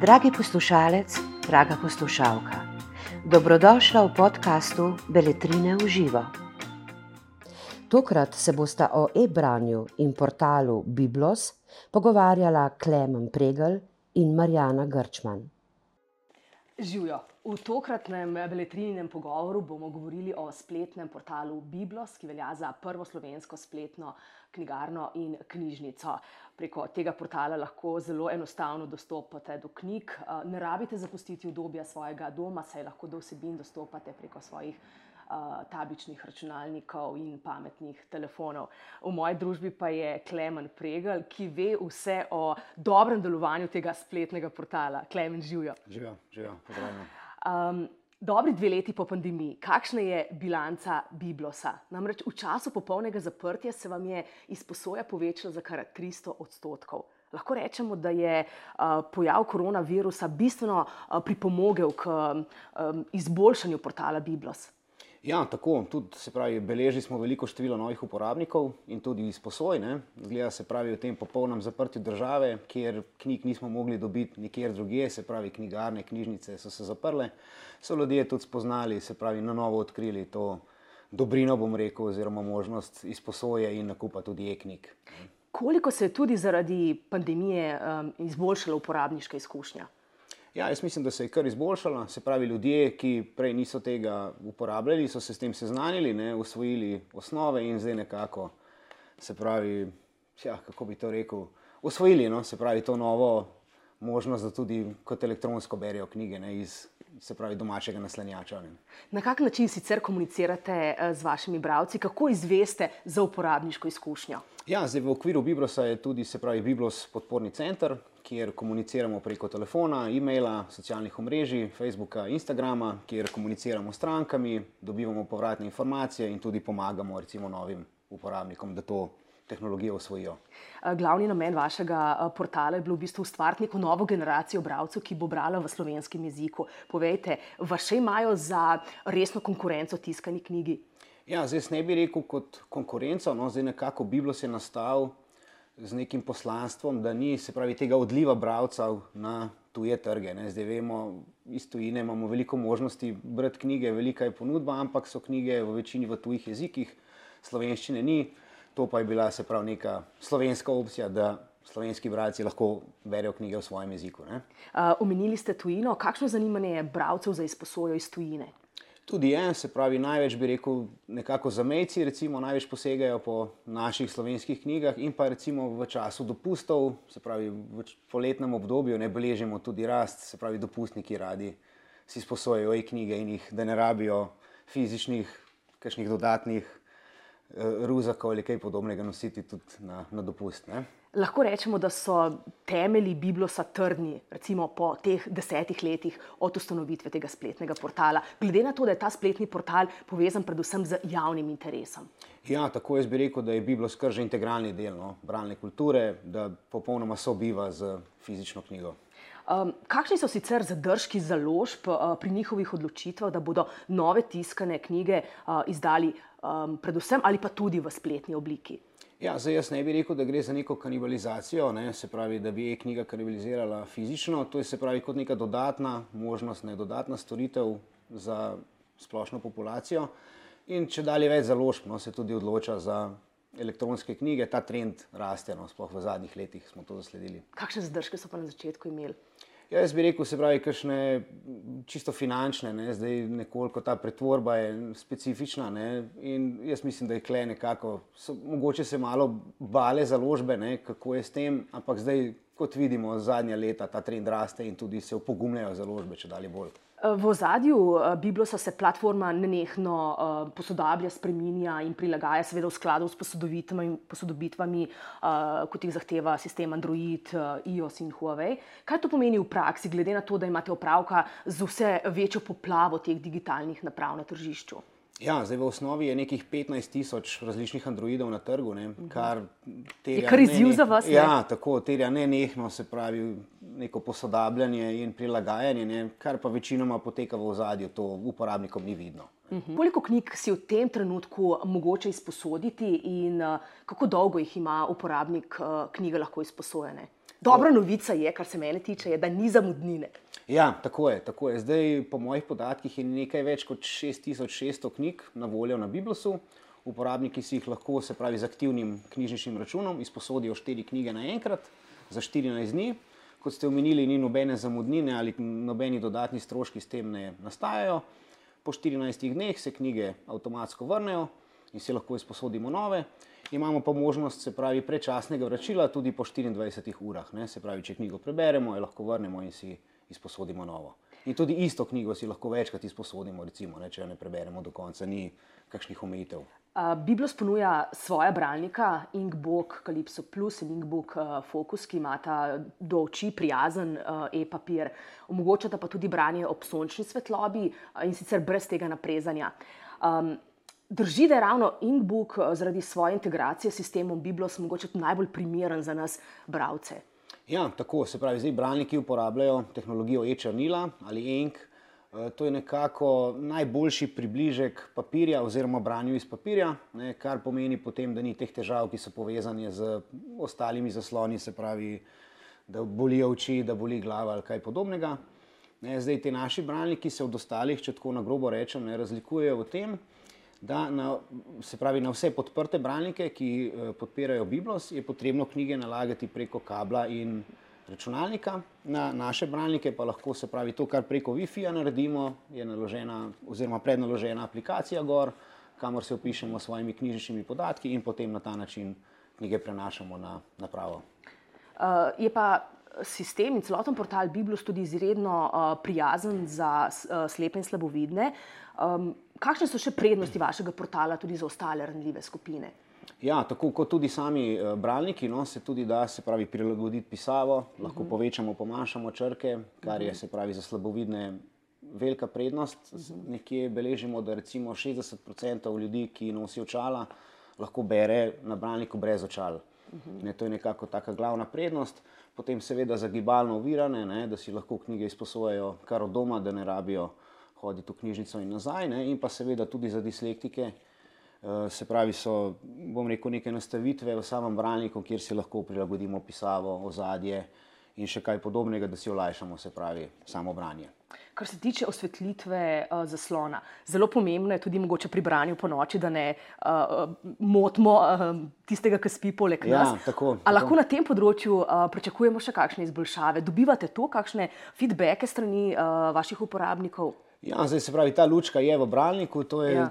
Dragi poslušalec, draga poslušalka, dobrodošla v podkastu Beletrine v živo. Tokrat se bosta o e-branju in portalu Biblos pogovarjala Klemen Pregel in Marjana Grčman. Živijo. V tokratnem beletrinem pogovoru bomo govorili o spletnem portalu Biblos, ki velja za prvo slovensko spletno knjigarno in knjižnico. Preko tega portala lahko zelo enostavno dostopate do knjig. Ne rabite zapustiti udobja svojega doma, saj lahko do vsebin dostopate preko svojih tabličnih računalnikov in pametnih telefonov. V moji družbi pa je Klemen Pregel, ki ve vse o dobrem delovanju tega spletnega portala. Klemen, živijo. Živijo, živijo, pozdravljeni. Um, dobri dve leti po pandemiji, kakšna je bilanca Biblosa? Namreč v času popolnega zaprtja se vam je izposoja povečala za kar 300 odstotkov. Lahko rečemo, da je uh, pojav koronavirusa bistveno uh, pripomogel k um, izboljšanju portala Biblos. Ja, tako. Tudi, se pravi, beležili smo veliko število novih uporabnikov in tudi izposoj. Zgleda se pravi v tem popolnem zaprtju države, kjer knjig nismo mogli dobiti nikjer drugje, se pravi, knjigarne, knjižnice so se zaprle. So ljudje tudi spoznali, se pravi, na novo odkrili to dobrino, bom rekel, oziroma možnost izposoje in nakupa tudi e-knjig. Koliko se je tudi zaradi pandemije um, izboljšala uporabniška izkušnja? Ja, jaz mislim, da se je kar izboljšala. Se pravi, ljudje, ki prej niso tega uporabljali, so se s tem seznanili, ne, usvojili osnove in zdaj nekako, se pravi, ja, kako bi to rekel, usvojili no, se pravi, to novo možnost, da tudi kot elektronsko berijo knjige ne, iz se pravi, domačega naslanjača. Ne. Na kak način sicer komunicirate z vašimi bralci, kako izveste za uporabniško izkušnjo? Ja, zdaj v okviru Biblosa je tudi, se pravi, Biblos podporni center kjer komuniciramo preko telefona, e-maila, socialnih omrežij, Facebooka, Instagrama, kjer komuniciramo s strankami, dobivamo povratne informacije in tudi pomagamo recimo, novim uporabnikom, da to tehnologijo usvojijo. Glavni namen vašega portala je bil v bistvu ustvariti neko novo generacijo bralcev, ki bo brala v slovenskem jeziku. Povejte, vas še imajo za resno konkurenco tiskani knjigi? Ja, zdaj ne bi rekel kot konkurenco, no, zdaj nekako Biblos je nastal z nekim poslanstvom, da ni se pravi tega odliva bralcev na tuje trge. Ne. Zdaj vemo, iz tujine imamo veliko možnosti brati knjige, velika je ponudba, ampak so knjige v večini v tujih jezikih, slovenščine ni. To pa je bila se pravi neka slovenska opcija, da slovenski bralci lahko berejo knjige v svojem jeziku. Omenili uh, ste tujino, kakšno zanimanje je bralcev za izposojo iz tujine? Tudi en, se pravi, največ bi rekel, nekako zamejci, recimo, največ posegajo po naših slovenskih knjigah, in pa recimo v času dopustov, se pravi, v poletnem obdobju, ne beležimo tudi rast, se pravi, dopustniki radi si sposojajo e-knjige in jih, da ne rabijo fizičnih, kakšnih dodatnih uh, ruzakov ali kaj podobnega nositi tudi na, na dopust. Ne? lahko rečemo, da so temelji Biblosa trdni, recimo po teh desetih letih od ustanovitve tega spletnega portala, glede na to, da je ta spletni portal povezan predvsem z javnim interesom. Ja, tako jaz bi rekel, da je Biblos kar že integralni del no, bralne kulture, da popolnoma sobiva z fizično knjigo. Um, kakšni so sicer zadržki založb uh, pri njihovih odločitvah, da bodo nove tiskane knjige uh, izdali um, predvsem ali pa tudi v spletni obliki? Ja, zdaj jaz ne bi rekel, da gre za neko kanibalizacijo, ne? se pravi, da bi e-knjiga kanibalizirala fizično. To je se pravi kot neka dodatna možnost, ne dodatna storitev za splošno populacijo. In če dalje več založb, no, se tudi odloča za elektronske knjige, ta trend raste, no, sploh v zadnjih letih smo to zasledili. Kakšne zadržke so pa na začetku imeli? Ja, jaz bi rekel, se pravi, kakšne čisto finančne, ne? zdaj nekoliko ta pretvorba je specifična. Ne? In jaz mislim, da je kle nekako, so, mogoče se malo bale založbe, ne? kako je s tem, ampak zdaj, kot vidimo, zadnja leta ta trend raste in tudi se opogumljajo založbe, če dalje bolj. V ozadju eh, Biblosa se platforma nenehno uh, posodablja, spreminja in prilagaja, seveda v skladu s posodobitvami, posodobitvami uh, kot jih zahteva sistem Android, iOS in Huawei. Kaj to pomeni v praksi, glede na to, da imate opravka z vse večjo poplavo teh digitalnih naprav na tržišču? Ja, zdaj v osnovi je nekih 15 tisoč različnih Androidov na trgu, ne, Mhm. kar je kar izziv za vas. Ne? Ja, tako terja ne nehno, se pravi, neko posodabljanje in prilagajanje, ne, kar pa večinoma poteka v ozadju, to uporabnikom ni vidno. Mhm. Koliko knjig si v tem trenutku mogoče izposoditi, in uh, kako dolgo jih ima uporabnik uh, knjige lahko izposojene? Dobra novica je, kar se mene tiče, je, da ni zamudnine. Ja, tako je, tako je. Zdaj, po mojih podatkih, je nekaj več kot 6600 knjig na voljo na Biblosu. Uporabniki si jih lahko, se pravi, z aktivnim knjižničnim računom izposodijo štiri knjige naenkrat za 14 dni. Kot ste omenili, ni nobene zamudnine ali nobeni dodatni stroški s tem ne nastajajo. Po 14 dneh se knjige avtomatsko vrnejo in si lahko izposodimo nove. Imamo pa možnost, se pravi, prečasnega vračila tudi po 24 urah. Ne? Se pravi, če knjigo preberemo, jo lahko vrnemo in si izposodimo novo. In tudi isto knjigo si lahko večkrat izposodimo, recimo, ne? če jo ne preberemo do konca, ni kakšnih omejitev. Uh, Biblos ponuja svoje bralnika, Inkbook, Calypso Plus in Inkbook uh, Focus, ki imata do oči prijazen uh, e-papir, omogočata pa tudi branje ob sončni svetlobi uh, in sicer brez tega naprezanja. Um, Drži, da je ravno Inkbook eh, zaradi svoje integracije s sistemom mogoče najbolj primeren za nas, bralce. Ja, tako se pravi, zdaj bralniki uporabljajo tehnologijo e-črnila ali Ink. Eh, to je nekako najboljši približek papirja oziroma branju iz papirja, ne, kar pomeni potem, da ni teh težav, ki so povezane z ostalimi zasloni, se pravi, da bolijo oči, da boli glava ali kaj podobnega. Ne, zdaj, ti naši bralniki se od ostalih, če tako na grobo rečem, ne razlikujejo v tem, da na, se pravi, na vse podprte bralnike, ki eh, podpirajo Biblos, je potrebno knjige nalagati preko kabla in računalnika. Na naše bralnike pa lahko se pravi to, kar preko Wi-Fi-ja naredimo, je naložena oziroma prednaložena aplikacija gor, kamor se opišemo s svojimi knjižničnimi podatki in potem na ta način knjige prenašamo na napravo. Uh, je pa sistem in celoten portal Biblos tudi izredno uh, prijazen za uh, slepe in slabovidne. Um, kakšne so še prednosti vašega portala tudi za ostale ranljive skupine? Ja, tako kot tudi sami uh, bralniki, no, se tudi da se pravi prilagoditi pisavo, lahko uh mhm. -huh. povečamo, pomanjšamo črke, kar je se pravi za slabovidne velika prednost. Uh mhm. -huh. Nekje beležimo, da recimo 60% ljudi, ki nosijo očala, lahko bere na bralniku brez očal. Uh mhm. -huh. ne, to je nekako taka glavna prednost. Potem seveda za gibalno ovirane, ne, da si lahko knjige izposojajo kar od doma, da ne rabijo hoditi v knjižnico in nazaj, ne, in pa seveda tudi za dislektike. Uh, se pravi, so, bom rekel, neke nastavitve v samem bralniku, kjer si lahko prilagodimo pisavo, ozadje in še kaj podobnega, da si olajšamo, se pravi, samo branje. Kar se tiče osvetlitve uh, zaslona, zelo pomembno je tudi mogoče pri branju po noči, da ne uh, motimo uh, tistega, ki spi poleg ja, nas. Tako, tako. lahko na tem področju uh, pričakujemo še kakšne izboljšave? Dobivate to, kakšne feedbacke strani uh, vaših uporabnikov? Ja, zdaj se pravi, ta lučka je v bralniku, to je ja.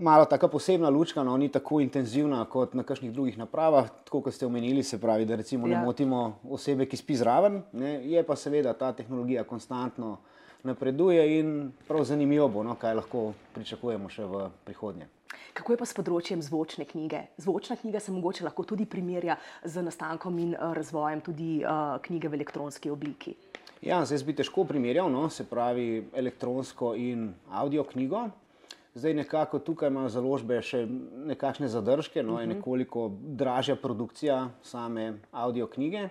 malo tako posebna lučka, no, ni tako intenzivna kot na kakšnih drugih napravah. Tako kot ste omenili, se pravi, da recimo ja. ne motimo osebe, ki spi zraven. Ne, je pa seveda ta tehnologija konstantno napreduje in prav zanimivo bo, no, kaj lahko pričakujemo še v prihodnje. Kako je pa s področjem zvočne knjige? Zvočna knjiga se mogoče lahko tudi primerja z nastankom in uh, razvojem tudi uh, knjige v elektronski obliki. Ja, zdaj bi težko primerjal, no, se pravi elektronsko in audio knjigo. Zdaj nekako tukaj imajo založbe še nekakšne zadržke, no, je mhm. nekoliko dražja produkcija same audio knjige.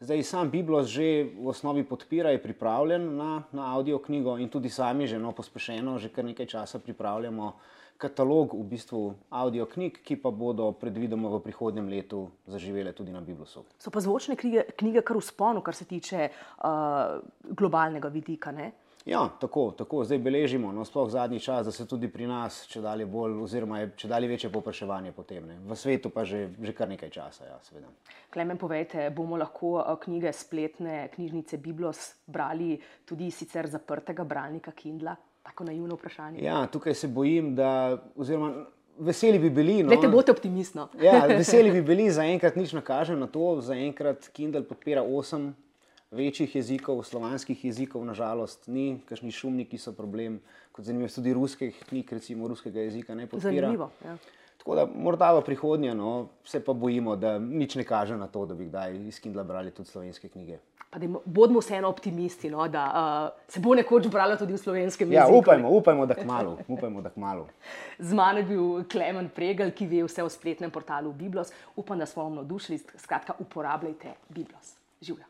Zdaj sam Biblos že v osnovi podpira, je pripravljen na, na audio knjigo in tudi sami že no, pospešeno, že kar nekaj časa pripravljamo katalog v bistvu audio knjig, ki pa bodo predvidoma v prihodnjem letu zaživele tudi na Biblosu. So pa zvočne knjige, knjige kar v sponu, kar se tiče uh, globalnega vidika. Ne? Ja, tako, tako zdaj beležimo, no, sploh zadnji čas, da se tudi pri nas, če dalje bolj, oziroma je če dalje večje popraševanje po tem. V svetu pa že, že kar nekaj časa. Ja, Klemen, povejte, bomo lahko knjige spletne knjižnice Biblos brali tudi sicer zaprtega bralnika Kindla? Tako naivno vprašanje. Ja, tukaj se bojim, da. Oziroma, veseli bi bili. No, Lete, bote optimistno. ja, veseli bi bili, zaenkrat nič ne kaže na to. Zaenkrat Kindle podpira osem večjih jezikov, slovanskih jezikov, nažalost, ni, kakšni šumniki so problem, kot zanimivo, tudi ruskih knjig, recimo ruskega jezika ne podpira. Zanimivo. Ja. Tako da morda v prihodnje, no, se pa bojimo, da nič ne kaže na to, da bi kdaj iz Kindla brali tudi slovenske knjige. Bodimo vseeno optimisti, no, da uh, se bo nekoč bralo tudi v slovenskem ja, jeziku. Ja, upajmo, upajmo, da kmalo. Upajmo, da kmalo. Z mano je bil Klemen Pregel, ki ve vse o spletnem portalu Biblos. Upam, da smo vam navdušili. Skratka, uporabljajte Biblos. Življa.